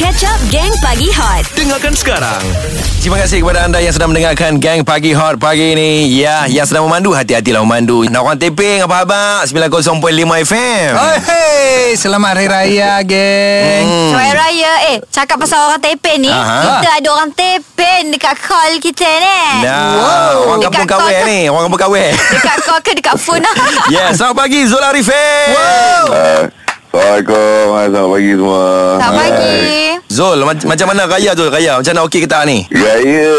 Catch Up Gang Pagi Hot Dengarkan sekarang Terima kasih kepada anda yang sedang mendengarkan Gang Pagi Hot pagi ini. Ya, yang sedang memandu, hati-hatilah memandu. Nak orang taping, apa khabar? 90.5 FM. Oh, hey, selamat Hari Raya, geng. Hmm. Selamat Raya Eh cakap pasal orang tepen ni Aha. Kita ada orang tepen Dekat call kita ni Nah, orang Dekat kampung kawin ke- ni. Orang kampung kawin. Dekat call ke dekat phone Ya, selamat pagi Zul Arifin. Uh, Assalamualaikum Selamat pagi semua Selamat pagi Zul, ma- macam mana raya Zul? Raya, macam mana okey ke tak ni? Raya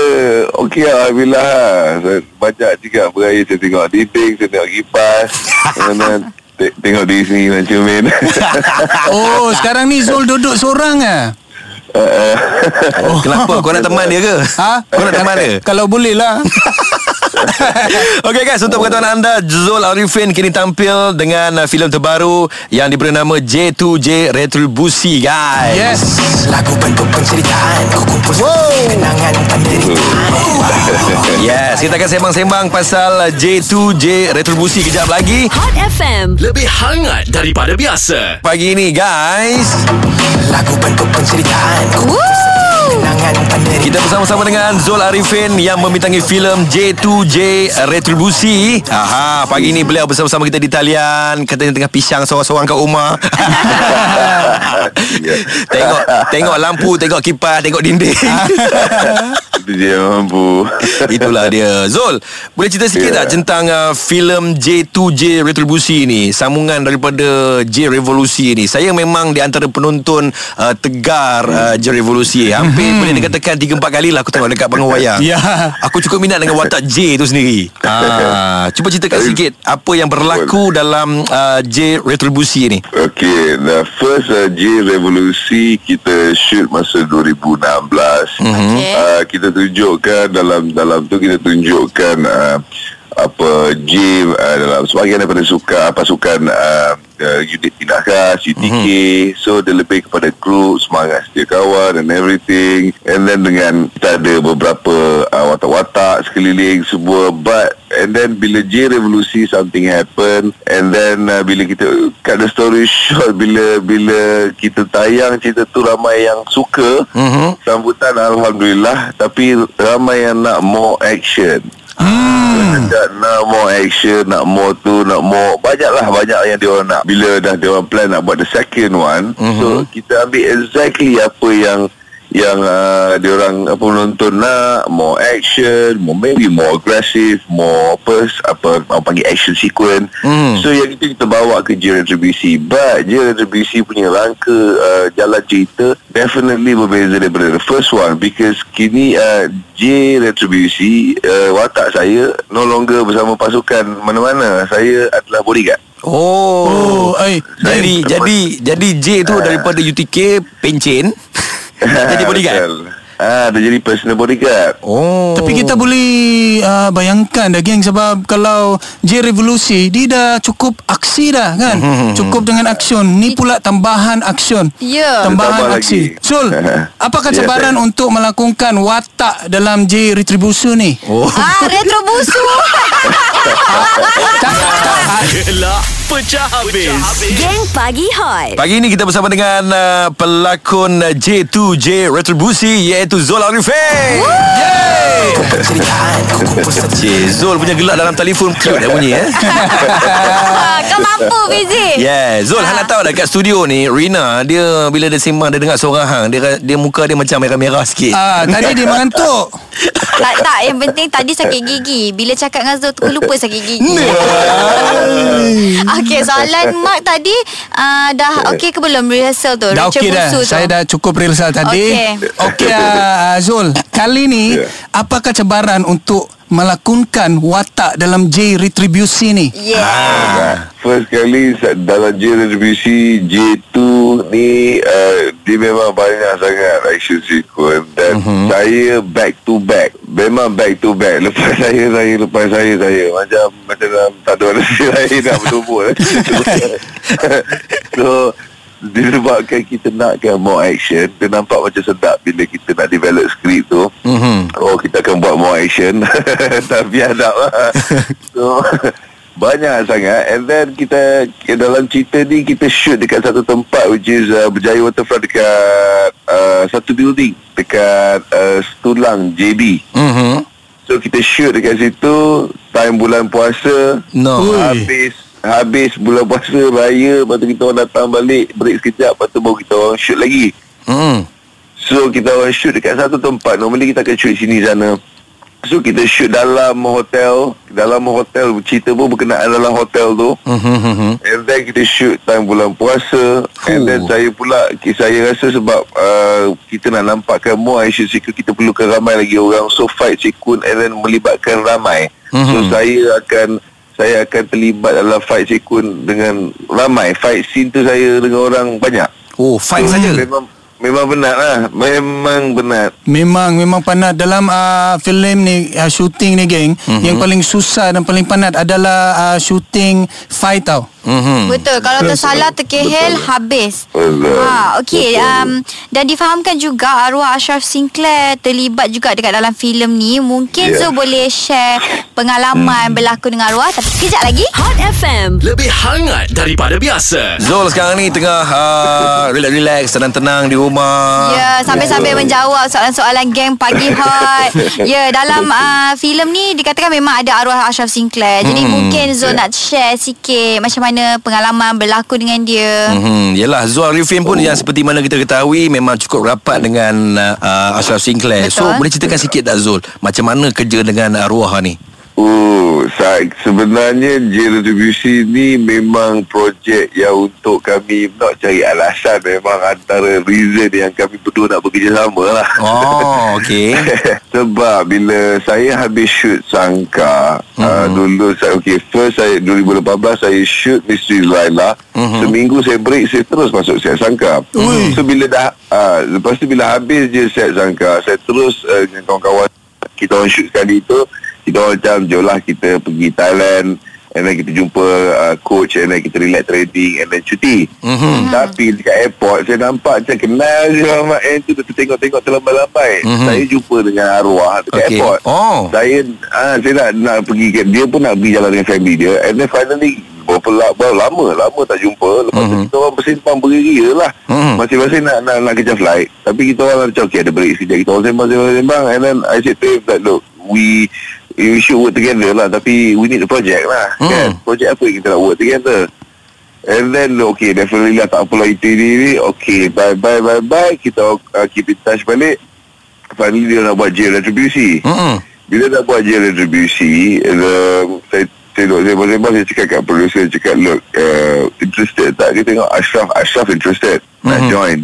Okey Alhamdulillah Saya Banyak juga beraya Saya tengok dinding Saya tengok kipas Kemudian te- Tengok diri sendiri dengan cermin Oh, sekarang ni Zul duduk seorang ah. uh, Oh. Kenapa? Kau nak teman dia ke? Ha? Kau nak teman dia? Kalau boleh lah. Okey guys, untuk pengetahuan anda Zul Arifin kini tampil dengan uh, filem terbaru yang diberi nama J2J Retribusi guys. Yes. Lagu bentuk penceritaan. Ku kumpul kenangan penderitaan. Yes, kita akan sembang-sembang pasal J2J Retribusi kejap lagi. Hot FM Lebih hangat daripada biasa. Pagi ini guys, Lagu bentuk penceritaan. Ku kumpul kita bersama-sama dengan Zul Arifin yang membintangi filem J2J Retribusi. Aha, pagi ini beliau bersama-sama kita di talian, katanya tengah pisang seorang-seorang kat rumah. tengok tengok lampu, tengok kipas, tengok dinding. Itu yang mampu Itulah dia Zul Boleh cerita sikit Ya. tak Tentang uh, filem J2J Retribusi ni Sambungan daripada J Revolusi ni Saya memang di antara penonton uh, Tegar uh, J Revolusi Hampir boleh dikatakan 3-4 kali lah Aku tengok dekat panggung wayang. Ya. Aku cukup minat dengan watak J tu sendiri. Ah, Cuba ceritakan sikit Apa yang berlaku dalam uh, J Retribusi ni Okay The first uh, J Revolusi Kita shoot masa 2016 Okay. uh, kita tunjukkan dalam dalam tu kita tunjukkan uh, apa J uh, dalam sebahagian daripada suka pasukan uh, uh, unit tindakan UTK so dia lebih kepada group semangat setia kawan and everything. And then dengan kita ada beberapa uh, watak-watak sekeliling semua. But and then bila J revolusi something happen. And then uh, bila kita cut the story short bila bila kita tayang cerita tu ramai yang suka. Mhm. sambutan alhamdulillah. Tapi ramai yang nak more action Hmm. nak more action Nak more tu Nak more Banyak lah Banyak yang dia orang nak Bila dah dia orang plan Nak buat the second one Mhm. So kita ambil exactly Apa yang Yang uh, Dia orang Apa penonton nak More action more, Maybe more aggressive More apa Apa Orang panggil action sequence. Hmm. So yang itu kita bawa ke J Retribusi But J Retribusi punya rangka uh, Jalan cerita Definitely berbeza daripada the first one Because kini uh, J Retribusi uh, Watak saya No longer bersama pasukan mana-mana. Saya adalah bodyguard. Oh, Oh, eh. jadi jadi jadi J tu daripada UTK pencen jadi bodyguard. Ah, dia jadi personal bodyguard Oh. Tapi kita boleh uh, bayangkan dah geng sebab kalau J Revolusi dia dah cukup aksi dah kan. cukup dengan aksion. Ni pula tambahan aksion. Ya. Tambahan Tambah aksi. lagi. Sul, apa Ya, cabaran saya- untuk melakukan watak dalam J Retribusi ni? Oh. Ah, retro busu Gelak pecah habis Gang Pagi Hot Pagi ini kita bersama dengan uh, pelakon uh, J2J Retribusi iaitu Zul Arifin. Yeay! Cik, Zul punya gelak dalam telefon cute dah bunyi eh. Kau mampu Fizi Yeah, Zul hang nak tahu dah kat studio ni Rina dia bila dia sembang dia dengar suara hang dia dia muka dia macam merah-merah sikit. Ah, tadi dia mengantuk. Tak, tak Yang penting tadi sakit gigi Bila cakap dengan Zul Aku lupa sakit gigi Okey soalan Mark tadi uh, Dah okey ke belum Rehearsal tu Dah okey dah. Tu? Saya dah cukup rehearsal tadi. Okey. Okey ah, Zul. Kali ni Ya. apakah cabaran untuk melakonkan watak dalam J Retribusi ni? Yeah Ah, First kali dalam J Retribusi J2 ni uh, dia memang banyak sangat action sequence dan uh-huh. saya back to back. Memang back to back. Lepas saya saya lepas saya saya. Macam macam dalam tak ada manusia lain nak bertumbuk so disebabkan kita nakkan more action dia nampak macam sedap bila kita nak develop skrip tu Mhm. oh kita akan buat more action tapi hadap lah so Banyak sangat And then kita Dalam cerita ni Kita shoot dekat satu tempat Which is uh, Berjaya Waterfront Dekat uh, Satu building Dekat uh, Stulang JB Mhm. So kita shoot dekat situ Time bulan puasa No. Ui. Habis Habis bulan puasa Raya Lepas tu kita orang datang balik Break sekejap Lepas tu baru kita orang shoot lagi Hmm. So kita orang shoot dekat satu tempat Normally kita akan shoot sini sana So kita shoot dalam hotel Dalam hotel Cerita pun berkenaan dalam hotel tu Mhm. And then kita shoot time bulan puasa And Oh. then saya pula Saya rasa sebab uh, Kita nak nampakkan more action sequence Kita perlukan ramai lagi orang So fight sequence And then melibatkan ramai So Mhm. saya akan Saya akan terlibat dalam fight sequence Dengan ramai Fight scene tu saya dengan orang banyak Oh, fight So, saja. Memang Memang benar lah Memang benar Memang memang penat dalam uh, filem ni uh, shooting ni geng mm-hmm. yang paling susah dan paling penat adalah uh, shooting fight tau. Mhm. Betul Kalau tersalah terkehel Habis Betul. ha, Okey um, Dan difahamkan juga Arwah Ashraf Sinclair Terlibat juga dekat dalam filem ni Mungkin Ya. Zul boleh share Pengalaman berlakon dengan arwah Tapi sekejap lagi Hot FM. Lebih hangat daripada biasa. Zul sekarang ni tengah uh, relax-relax, tenang-tenang di rumah. Ya, sambil-sambil menjawab soalan-soalan geng pagi hot. Ya, dalam uh, filem ni dikatakan memang ada arwah Ashraf Sinclair. Jadi Hmm. mungkin Zul nak share sikit macam mana pengalaman berlakon dengan dia. Hmm, yelah Zul Arifin pun yang seperti mana kita ketahui memang cukup rapat dengan uh, Ashraf Sinclair. So Betul. boleh ceritakan sikit tak Zul macam mana kerja dengan arwah ni? Oh, saya, sebenarnya J Retribusi ni memang projek yang untuk kami nak cari alasan memang antara reason yang kami berdua nak bekerjasama lah. Oh, okey. Sebab bila saya habis shoot Sangka hmm. uh, Dulu saya Okay First saya 2018 Saya shoot Misteri Laila hmm. Seminggu saya break Saya terus masuk set Sangka Ui. So bila dah uh, Lepas tu bila habis je set Sangka Saya terus uh, Dengan kawan-kawan Kita orang shoot sekali tu Kita orang macam Jom lah kita pergi Thailand And then kita jumpa uh, coach And then kita relax trading And then cuti Mhm. Tapi dekat airport Saya nampak macam kenal je Ahmad N tu Kita tengok-tengok terlambai-lambai Mhm. Saya jumpa dengan arwah Dekat Okey. airport Oh. Saya ah, Saya nak, nak pergi ke, Dia pun nak pergi jalan dengan family dia And then finally Berapa, la- berapa lama Lama tak jumpa Lepas tu Mhm. kita orang bersimpang beria lah Mhm. Masing-masing nak, nak, nak kejar flight Tapi kita orang macam Okay ada break sekejap Kita orang sembang-sembang And then I said to him that Look We We should work together lah Tapi we need a project lah Mhm. kan? Project apa yang kita nak work together And then okay definitely lah tak apalah itu ini ni okay bye bye bye bye kita uh, keep in touch balik finally dia nak buat jail retribusi Hmm. bila nak buat jail retribusi um, saya saya sembang saya cakap kat producer saya cakap look uh, interested tak dia tengok Ashraf Ashraf interested nak Mhm. join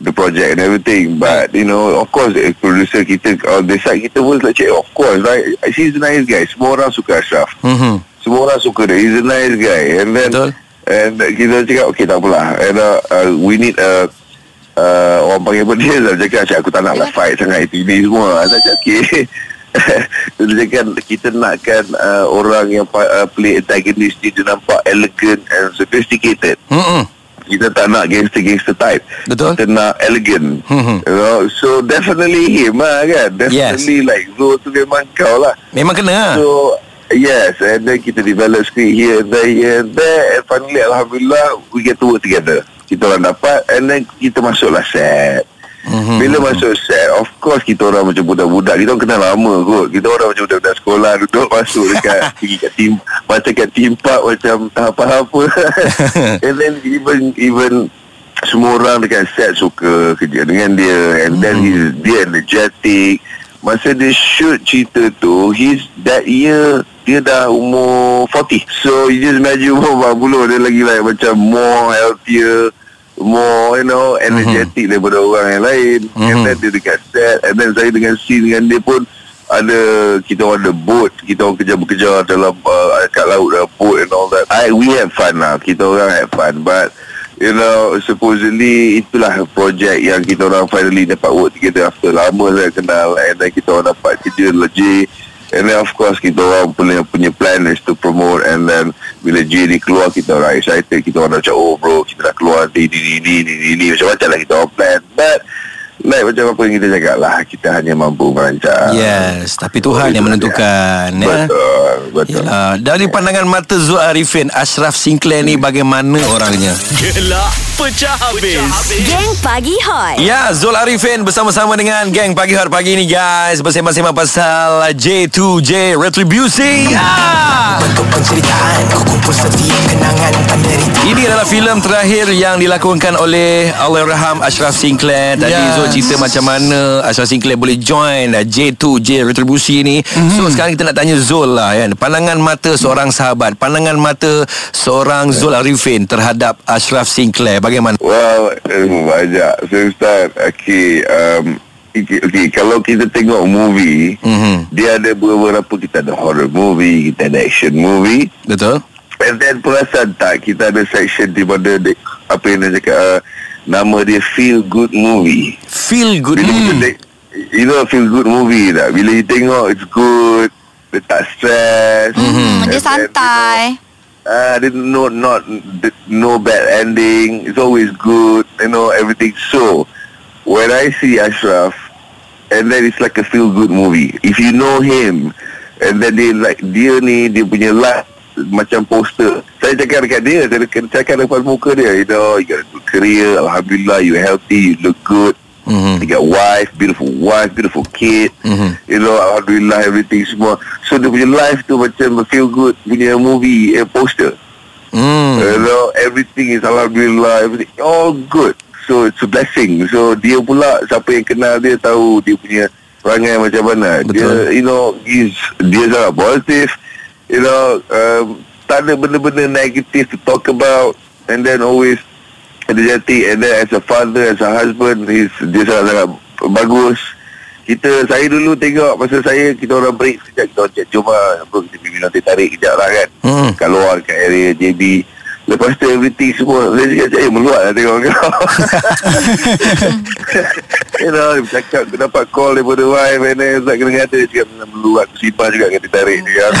the project and everything but you know of course eh, producer kita on the side kita pun like of course right? He's a nice guy. Semua orang suka Ashraf. Mhm. semua orang suka dia. He's a nice guy. And then Betul. and kita cakap okay tak apalah. And uh, uh, we need a uh, orang panggil apa dia Dia cakap "Cik, aku tak nak lah fight sangat itu ini semua. Saya cakap okay. Dia cakap kita nakkan uh, orang yang uh, play antagonist ni dia nampak elegant and sophisticated. Hmm. Kita tak nak gangster-gangster type Betul. kita nak elegant Mhm. you know so definitely him lah kan definitely like Zul tu memang kau lah Memang kena lah. So yes, and then kita develop script here and there, here and there, and finally Alhamdulillah we get to work together. Kita orang dapat, and then kita masuklah set. Mm-hmm. Bila masuk set, of course kita orang macam budak-budak. Kita orang kenal lama kot. Kita orang macam budak-budak sekolah duduk masuk dekat pergi kat tim macam kat tim park macam tak apa-apa. and then even even semua orang dekat set suka kerja dengan dia and then he's dia energetic masa dia shoot cerita tu he's that year dia dah umur 40 so you just imagine umur 40 dia lagi like macam more healthier more you know energetic mm-hmm. daripada orang yang lain mm-hmm. and then dia dekat set and then saya dengan scene dengan dia pun ada kita orang ada boat kita orang kerja bekerja dalam uh, kat laut dalam boat and all that I, we have fun lah kita orang have fun but you know supposedly itulah projek yang kita orang finally dapat work together after lama saya kenal and then kita orang dapat kerja legit and then of course kita orang punya punya plan is to promote and then bila ni keluar kita orang excited kita orang macam oh bro kita dah keluar ni ni ni ni ni, ni, ni. macam-macam lah kita orang plan but Like macam apa yang kita cakap lah Kita hanya mampu merancang Yes, tapi Tuhan yang menentukan ya. Betul Betul Yalah, dari pandangan mata Zul Arifin, Ashraf Sinclair ni bagaimana orangnya? Gelak pecah habis. Geng Pagi Hot Ya, Zul Arifin bersama-sama dengan geng Pagi Hot pagi ni guys Bersama-sama pasal J2J Retribusi ya. Bentuk penceritaan Ku kumpul setiap kenangan Ini adalah filem terakhir yang dilakonkan oleh Allahyarham Ashraf Sinclair Tadi Yes. Zul cerita macam mana Ashraf Sinclair boleh join uh, J2J Retribusi ni mm-hmm. So sekarang kita nak tanya Zul lah kan Pandangan mata seorang sahabat Pandangan mata seorang Zul Arifin Terhadap Ashraf Sinclair Bagaimana? Well, eh, banyak. So, Ustaz, okay, um, okay, okay, kalau kita tengok movie, Mhm. dia ada beberapa, kita ada horror movie, kita ada action movie. Betul? And then perasan tak, kita ada section di mana, dia, apa yang dia cakap, uh, nama dia feel good movie. Feel good Bila kita tengok, you know feel good movie tak? Bila you tengok, it's good, dia tak stress. Hmm, dia then, santai. you know, Ah, uh, no not no bad ending. It's always good. You know everything. So when I see Ashraf, and then it's like a feel good movie. If you know him, and then dia like dia ni dia punya life macam poster. Saya cakap dekat dia, saya cakap depan muka dia, you know, you got a good career, Alhamdulillah, you healthy, you look good. Mhm. You got wife, beautiful wife, beautiful kid. Mhm. You know, Alhamdulillah, everything semua. So dia punya life tu macam feel good punya movie eh, poster. Hmm. You know, everything is Alhamdulillah, everything all good. So it's a blessing. So dia pula siapa yang kenal dia tahu dia punya perangai macam mana. Betul. Dia, you know, he's, dia sangat positif. You know, um, tak ada benda-benda negatif to talk about. And then always energetic. And then as a father, as a husband, he's, dia sangat-sangat bagus. Kita, saya dulu tengok masa saya, kita orang break sekejap. Kita orang cek, lah, bro, kita pergi teh tarik kejap lah kan. Hmm. Kat luar, kat area JB. Lepas tu everything semua Saya cakap Eh meluat lah tengok kau You Dia cakap Aku dapat call daripada wife And then Ustaz kena kata Dia cakap "Memang meluat Aku simpan juga Kata tarik dia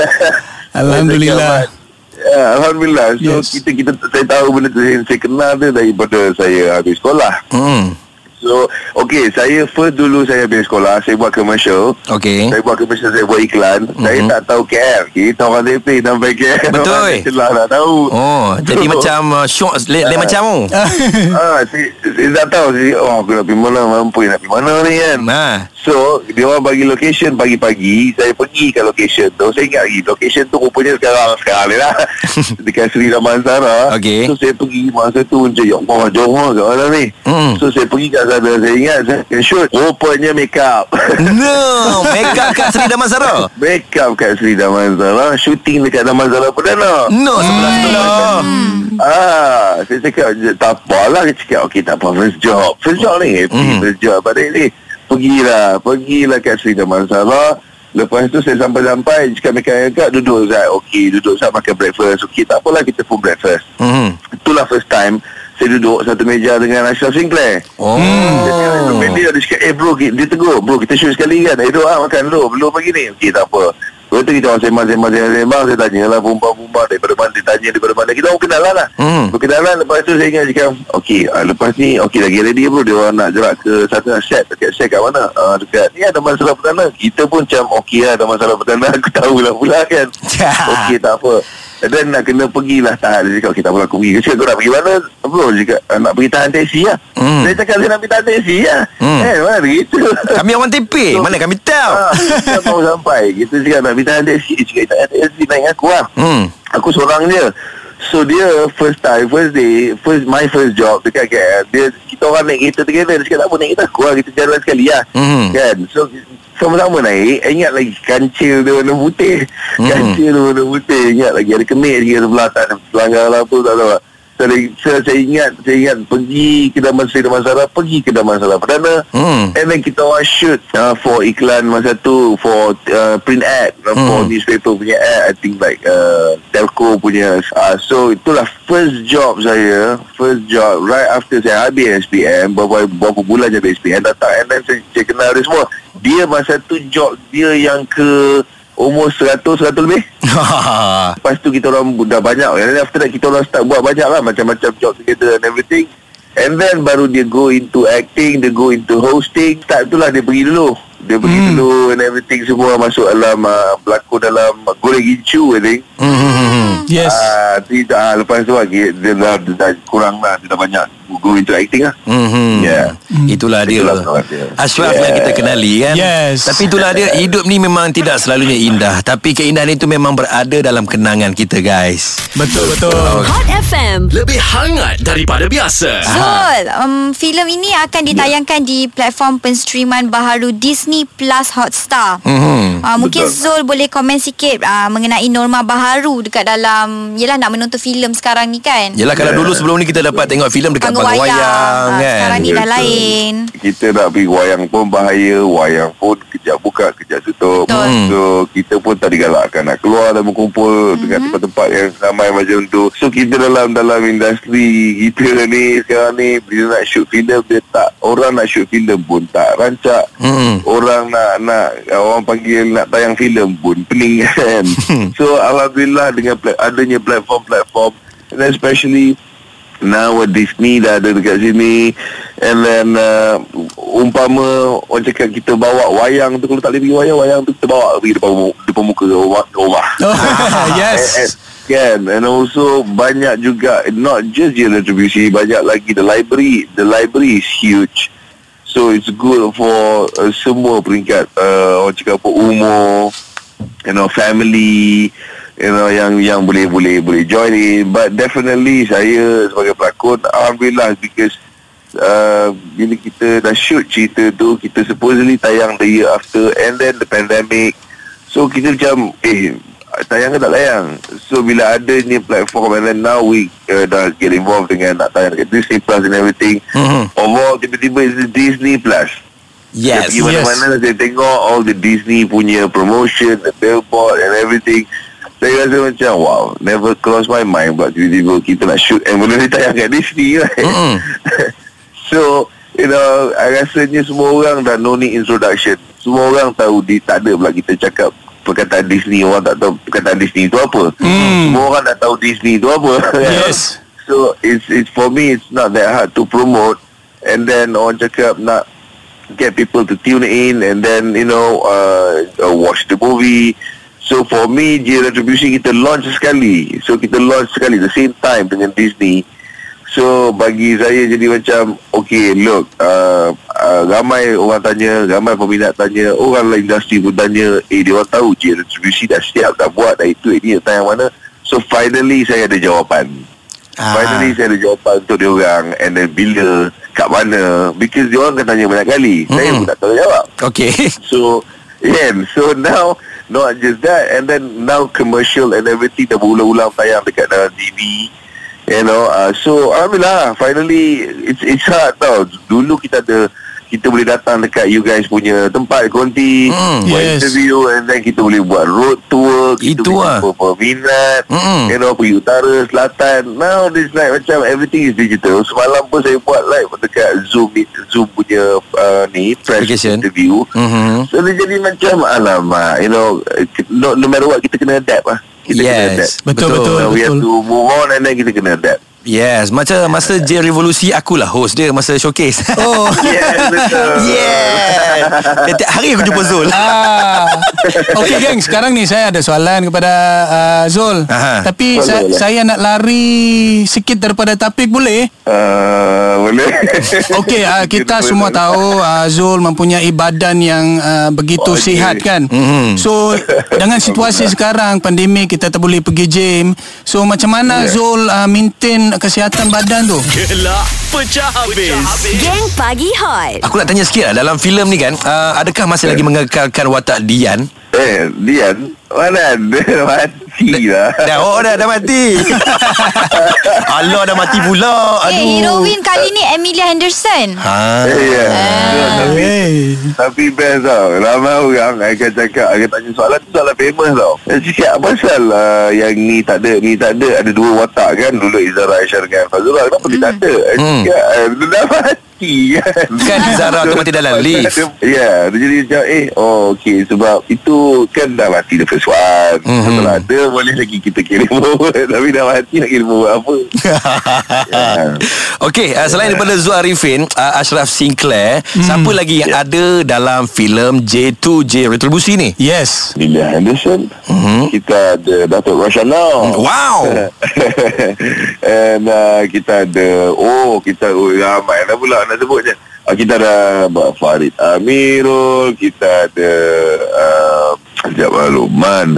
Alhamdulillah. Ya, Alhamdulillah So Yes. kita kita Saya tahu benda tu Saya, saya kenal dia Daripada saya habis sekolah Hmm. So Okay Saya first dulu Saya habis sekolah Saya buat commercial Okey. saya buat commercial Saya buat iklan mm-hmm. Saya tak tahu KL Kita orang DP Sampai KL Betul. Orang Celah tak tahu Oh, jadi So, macam uh, short le, le macam tu. ah, saya, saya tak tahu saya, Oh aku nak pergi mana Mampu nak pergi mana ni kan Ha. So Dia orang bagi location Pagi-pagi Saya pergi ke location tu Saya ingat lagi Location tu rupanya sekarang Sekarang ni lah Dekat Seri Damansara Okey. So saya pergi Masa tu macam Ya Allah Johor kat mana ni Hmm. So saya pergi kat sana Saya ingat Saya shoot Rupanya make up No, make up kat Seri Damansara. Make up kat Seri Damansara Shooting dekat Damansara Perdana No, sebelah-sebelah. Ah, saya cakap "Je, tak apalah Saya cakap okey tak apa first job. First job ni happy Hmm. first job. Pada ni Pergilah Pergilah kat Sri Damansara. Lepas tu saya sampai-sampai Cakap mereka duduk Zat Okey duduk Zat makan breakfast. Okey tak apalah kita pun breakfast. Hmm. Itulah first time Saya duduk satu meja dengan Ashraf Sinclair Oh. dia cakap, dia, dia cakap, eh bro, dia tegur, bro, kita shoot sekali kan. Eh, ah, makan dulu, belum pagi ni. Okey, tak apa. Lepas tu kita orang sembang-sembang, sembang, saya tanya lah, pumpang-pumpang, daripada mana, dia tanya daripada mana. Kita orang kenalan lah. Hmm. Berkenalan, lepas tu saya ingat cakap, okey, ah, lepas ni, okey, lagi ready bro, dia orang nak gerak ke satu set, dekat set kat mana? Ah, dekat, ni ada masalah pertama. Kita pun macam, okey lah, ada masalah pertama, aku tahulah pula kan. okey, tak apa. Then nak kena pergilah tahan Dia cakap, okay tak apa aku pergi Dia cakap, kau nak pergi mana? Bro, dia cakap, "Ah, nak pergi tahan taksi lah Hmm. Saya cakap, saya nak pergi tahan taksi lah Hmm. Eh, mana begitu Kami orang TP. Mana kami tahu? Ah, Kita sampai Kita cakap nak pergi tahan taksi Dia cakap, tak ada taksi naik aku lah Hmm. Aku seorang je So dia first time First day first My first job Dekat KL Dia Kita orang naik kereta together Dia cakap tak apa naik kereta aku lah Kita jalan sekali lah Mhm. Kan So sama-sama naik Ingat lagi Kancil dia warna putih Mhm. Kancil dia warna putih Ingat lagi Ada kemik sikit sebelah Tak ada pelanggar lah apa Tak tahu So, saya, saya ingat Saya ingat Pergi ke Damansara Damansara Pergi ke Damansara Perdana Hmm. And then kita orang shoot uh, For iklan masa tu For uh, print ad uh, For Hmm. newspaper punya ad I think like uh, Telco punya uh, So itulah first job saya First job Right after saya habis SPM Beberapa, beberapa bulan je habis SPM Datang and then saya, saya kenal dia semua Dia masa tu job Dia yang ke Umur 100 100 lebih. Lepas tu kita orang dah banyak. And then after that kita orang start buat banyak lah. Macam-macam job together and everything. And then baru dia go into acting Dia go into hosting. Tak itulah dia pergi dulu. Dia pergi Hmm. dulu And everything. Semua Masuk dalam uh, Berlakon dalam Goreng Gincu I think. Yes. Ah, tidak ah, lepas tu lagi dia dah, dia dah kurang lah. Dia dah banyak go into acting lah. Mhm. Yeah. Itulah dia. Itulah. Ashraf Yeah. yang kita kenali kan. Yes. Tapi itulah dia hidup ni memang tidak selalunya indah, tapi keindahan itu memang berada dalam kenangan kita guys. Betul betul. Hot FM. Lebih hangat daripada biasa. Zul, um, filem ini akan ditayangkan di platform penstreaman baharu Disney Plus Hotstar. Mhm. Uh, mungkin Betul. Zul boleh komen sikit uh, mengenai norma baharu dekat dalam yelah nak menonton filem sekarang ni kan. Yalah kalau dulu sebelum ni kita dapat tengok filem dekat panggung wayang. wayang, Ah, kan. sekarang ni dah lain. Kita nak pergi wayang pun bahaya, wayang pun kejap buka, kejap tutup. Betul. Hmm. So kita pun tak digalakkan nak keluar dan berkumpul Mhm. dengan tempat-tempat yang ramai macam tu. So kita dalam dalam industri kita ni sekarang ni bila nak shoot filem dia tak orang nak shoot filem pun tak rancak. Hmm. Orang nak nak orang panggil nak tayang filem pun pening kan. so alhamdulillah dengan pla- adanya platform-platform and especially now Disney dah ada dekat sini. And then uh, umpama orang cakap kita bawa wayang tu kalau tak boleh pergi wayang wayang tu kita bawa pergi depan depan muka rumah, rumah. Oh, And, yes. Kan? And also banyak juga not just je retribusi banyak lagi. The library the library is huge. So it's good for uh, semua peringkat. Uh, orang cakap apa umur you know family you know yang yang boleh boleh boleh join in but definitely saya sebagai pelakon alhamdulillah because uh, bila kita dah shoot cerita tu kita supposedly tayang the year after and then the pandemic so kita macam eh tayang ke tak tayang so bila ada ni platform and then now we uh, dah get involved dengan nak tayang dekat Disney Plus and everything Mhm. overall tiba-tiba it's the Disney Plus Yes. Pergi mana-mana saya tengok all the Disney punya promotion, the billboard and everything. Saya rasa macam wow, never cross my mind buat tiba-tiba kita nak shoot and benda ni tayang kat Disney right. Mm-mm. so, you know, I rasanya semua orang dah no need introduction. Semua orang tahu di, tak ada pula kita cakap perkataan Disney orang tak tahu perkataan Disney itu apa. Hmm. Semua orang dah tahu Disney itu apa. Yes. So it's it's for me it's not that hard to promote and then orang cakap nak get people to tune in and then you know uh, uh, watch the movie. So for me J Retribution kita launch sekali. So kita launch sekali the same time dengan Disney. So bagi saya jadi macam okay look uh, uh, ramai orang tanya, ramai peminat tanya, orang lain industri pun tanya, eh dia orang tahu J Retribution dah siap dah buat dah itu ini tayang mana. So finally saya ada jawapan. Ah. Finally saya ada jawapan untuk dia orang and then bila kat mana because dia orang akan tanya banyak kali. Saya Mm-mm. pun tak tahu jawab. Okay. So yeah, so now not just that and then now commercial and everything dah berulang-ulang tayang dekat dalam TV. You know, uh, so alhamdulillah finally it's it's hard tau. Dulu kita ada kita boleh datang dekat you guys punya tempat konti Mm, buat yes. interview and then kita boleh buat road tour kita Itu boleh lah. jumpa peminat Mm-mm. you know pergi utara selatan now this like macam everything is digital semalam pun saya buat live dekat zoom zoom punya uh, ni press Application. interview Mhm. so dia jadi macam alamak you know no, no matter what kita kena adapt lah kita kena adapt Yes. Betul, betul. So, we have to move on and then kita kena adapt Yes, macam masa J Revolusi akulah host dia masa showcase. Oh. yes betul yeah. Tiap hari aku jumpa Zul. Ah. Okey geng, sekarang ni saya ada soalan kepada uh, Zul. Aha. Tapi Boleh, saya, boleh. saya nak lari sikit daripada topik boleh? uh, boleh Okey, uh, kita semua tahu uh, Zul mempunyai badan yang uh, begitu Okey. sihat kan. Mhm. So dengan situasi sekarang pandemik kita tak boleh pergi gym. So macam mana Ya. Zul uh, maintain kesihatan badan tu? Gelak pecah habis. Geng Pagi Hot. Aku nak tanya sikit lah Dalam filem ni kan uh, Adakah masih lagi mengekalkan watak Dian eh Dian mana ada mati lah Dah oh dah, dah mati Allah dah mati pula Aduh Eh, heroin kali ni Emilia Henderson. ha. Eh, ya. Ah. Tapi, Hey. tapi best tau. Ramai orang akan cakap, akan tanya soalan tu soalan famous tau. Cakap, apa pasal uh, yang ni tak ada, ni tak ada. Ada dua watak kan. Dulu Izara Aisyah dengan Fazura. Kenapa dia tak ada? Saya Hmm. cakap, eh, dia dah mati kan. Kan Izara tu mati dalam lift. Ya, dia jadi macam, eh, oh okay. Sebab itu kan dah mati the first mm-hmm. Kalau ada boleh lagi kita kirim Tapi dah mati nak kirim apa Ya. Okey, uh, selain daripada Zul Arifin, uh, Ashraf Sinclair, Hmm. siapa lagi yang ada dalam filem J2J Retribusi ni? Yes Lilia Henderson mm-hmm. Kita ada Datuk Roshana Wow. And uh, kita ada Oh kita oh, ramai lah pula nak sebutnya uh, Kita ada Farid Amirul Kita ada uh, Sekejap lah Luqman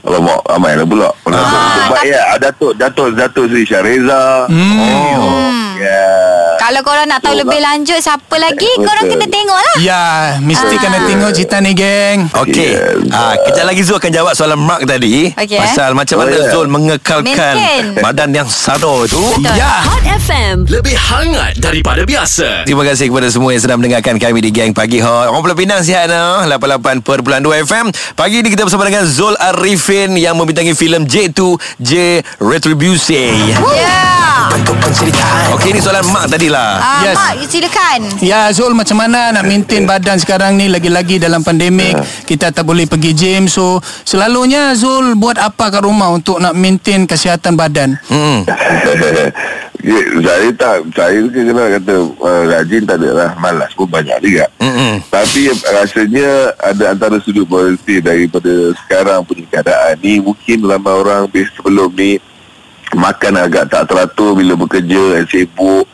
Alamak ramai lah pula ah, Baik ya Datuk Datuk Datuk Sri Syareza Hmm. oh, yeah. Kalau korang nak tahu Betul, lebih Mak. lanjut Siapa lagi Betul. Korang kena tengok lah Ya Mesti Ah. kena tengok cerita ni geng Okey. Yes. Ah, kejap lagi Zul akan jawab soalan Mark tadi. Okey, Pasal macam Oh, mana ya. Zul mengekalkan Maintain. badan yang sado itu. Betul. Ya. Hot FM. Lebih hangat daripada biasa. Terima kasih kepada semua yang sedang mendengarkan kami di Gang Pagi Hot. Orang Pulau Pinang sihat no? 88.2 FM. Pagi ini kita bersama dengan Zul Arifin yang membintangi filem J2J Retribusi. Ya Bentuk penceritaan Okey, ini soalan Mark tadilah. Ah, Yes. Mak silakan Ya Zul macam mana nak maintain badan sekarang ni Lagi-lagi dalam pandemik Kita tak boleh pergi gym So selalunya Zul buat apa kat rumah Untuk nak maintain kesihatan badan Hmm. ya, saya tak saya kena kata uh, rajin tak ada lah malas pun banyak juga Mm-mm. tapi rasanya ada antara sudut positif daripada sekarang punya keadaan ni mungkin ramai orang sebelum ni makan agak tak teratur bila bekerja sibuk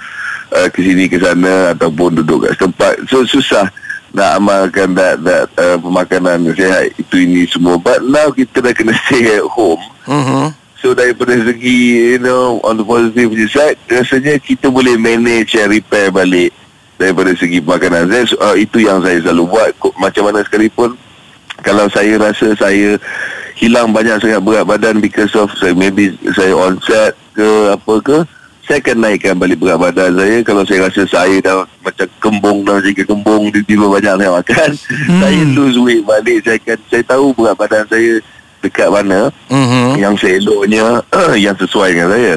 uh, ke sini ke sana ataupun duduk kat tempat. So susah nak amalkan that, that uh, pemakanan sihat itu ini semua. But now kita dah kena stay at home. Mhm. So daripada segi you know on the positive side rasanya kita boleh manage and repair balik daripada segi makanan saya uh, itu yang saya selalu buat. Macam mana sekalipun kalau saya rasa saya hilang banyak sangat berat badan because of saya maybe saya on set ke apa ke saya akan naikkan balik berat badan saya kalau saya rasa saya dah macam kembung dah jadi kembung tiba-tiba banyak saya makan hmm. saya lose weight balik saya akan saya tahu berat badan saya dekat mana Mhm. yang seeloknya yang sesuai dengan saya.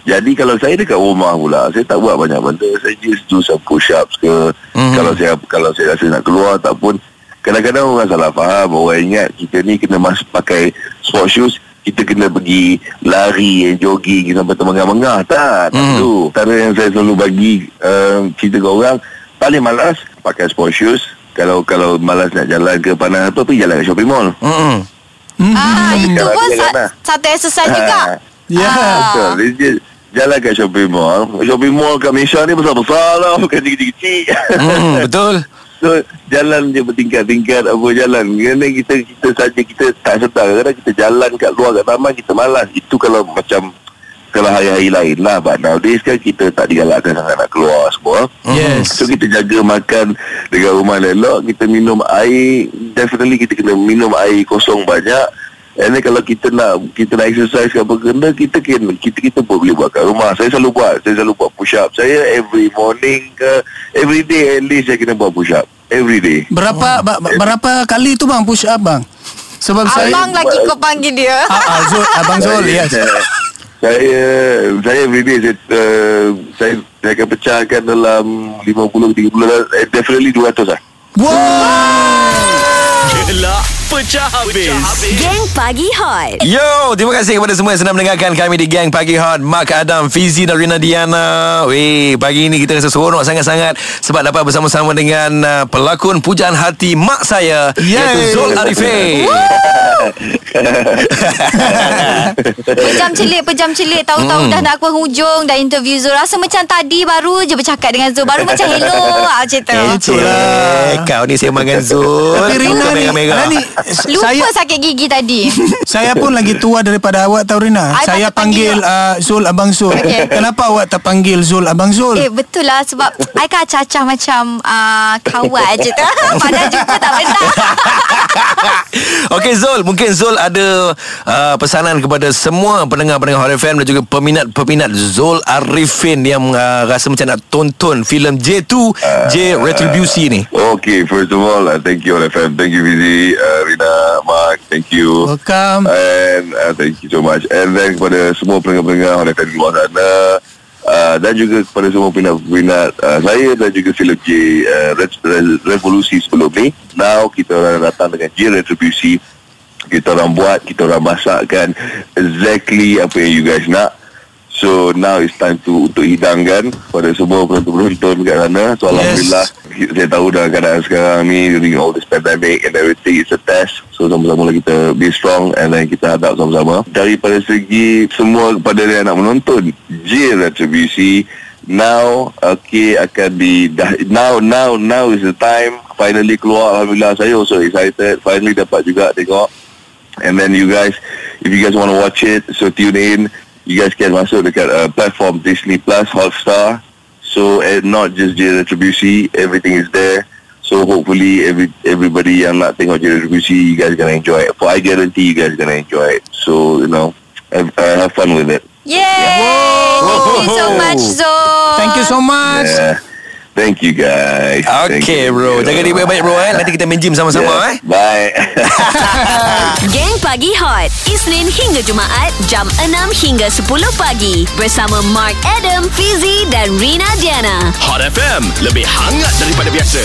Jadi kalau saya dekat rumah pula, saya tak buat banyak benda. Saya just do some push ups ke. Mhm. Mm. Kalau saya kalau saya rasa nak keluar ataupun kadang-kadang orang salah faham. Orang ingat kita ni kena masuk pakai sport shoes kita kena pergi lari, jogging sampai termengah-mengah. Tak, tak Mhm. perlu. Cara yang saya selalu bagi uh, cerita ke orang, paling malas pakai sport shoes. Kalau kalau malas nak jalan ke panas apa, pergi jalan ke shopping mall. Mhm. Ah, Itu Jalan pun dia sa- kan, ah. satu exercise juga Ya Ah. Betul. Dia jalan kat shopping mall. Shopping mall kat Malaysia ni besar-besar lah. Bukan kecil-kecil. Mhm, betul. So, jalan je bertingkat-tingkat apa jalan. Kerana kita kita saja kita tak sedar. Kadang kita jalan kat luar kat taman kita malas. Itu kalau macam kalau hari-hari lain lah. But nowadays kan kita tak digalakkan sangat nak keluar semua. Yes So kita jaga makan dekat rumah elok Kita minum air Definitely kita kena minum air kosong banyak And then kalau kita nak Kita nak exercise ke apa kena Kita kena kita, kita pun boleh buat kat rumah. Saya selalu buat Saya selalu buat push up Saya every morning ke Every day at least Saya kena buat push up Every day. Berapa ba- ba- berapa kali tu bang push up bang? Sebab saya Abang lagi kau panggil dia. Ah, ah, Zul, Abang Zul yes. saya saya every day saya, uh, saya saya akan pecahkan dalam 50 30 eh, definitely 200 lah. Gelak pecah habis. Geng Pagi Hot. Yo, terima kasih kepada semua yang sedang mendengarkan kami di Gang Pagi Hot. Mark Adam, Fizi dan Rina Diana. Weh, pagi ini kita rasa seronok sangat-sangat sebab dapat bersama-sama dengan uh, pelakon pujaan hati mak saya Yay. iaitu Zul Arifin. Pejam celik Pejam celik Tahu-tahu Hmm. dah nak ke hujung Dah interview Zul Rasa macam tadi Baru je bercakap dengan Zul Baru macam hello ah, Macam tu Eh, kau ni sembang dengan Zul. Tapi Rina ni. Rina ni Lupa saya sakit gigi tadi saya pun lagi tua daripada awak tahu Rina. I saya panggil panggil uh, Zul Abang Zul. Okey. Kenapa awak tak panggil Zul Abang Zul? Eh betul lah Sebab I kan cacah macam uh, Kawan je tu Padahal jumpa tak pernah Okey Zul, mungkin Zul ada uh, pesanan kepada semua pendengar-pendengar Hot FM dan juga peminat-peminat Zul Arifin yang uh, rasa macam nak tonton filem J2 J Retribusi ni. Okay, first of all, uh, thank you all FM. Thank you, Fizi, uh, Rina, Mark. Thank you. Welcome. And uh, thank you so much. And then kepada semua pendengar-pendengar Hot FM di luar sana. Uh, dan juga kepada semua peminat-peminat uh, saya dan juga filem J uh, Re- Re- Revolusi sebelum ni. Now kita orang datang dengan J Retribusi kita orang buat kita orang masakkan exactly apa yang you guys nak So now it's time to untuk hidangkan pada semua penonton-penonton kat sana. So alhamdulillah saya tahu dalam keadaan sekarang ni during all this pandemic and everything it's a test. So sama-sama lah kita be strong and then kita hadap sama-sama. Daripada segi semua kepada yang nak menonton J Retribusi now okay akan di dah, now now now is the time finally keluar alhamdulillah saya also excited finally dapat juga tengok and then you guys if you guys want to watch it so tune in you guys can masuk dekat uh, platform Disney Plus Hotstar so and not just J Retribusi everything is there so hopefully every everybody yang nak tengok J Retribusi you guys gonna enjoy it for I guarantee you guys gonna enjoy it so you know have, uh, have fun with it Yay! Thank you so much, Zo. Thank you so much. yeah thank you guys. Thank Okay you. bro. Jaga diri baik-baik bro eh. Nanti kita main gym sama-sama Yeah. eh. Bye. Gang Pagi Hot. Isnin hingga Jumaat Jam 6 hingga 10 pagi. Bersama Mark Adam, Fizi dan Rina Diana. Hot FM Lebih hangat daripada biasa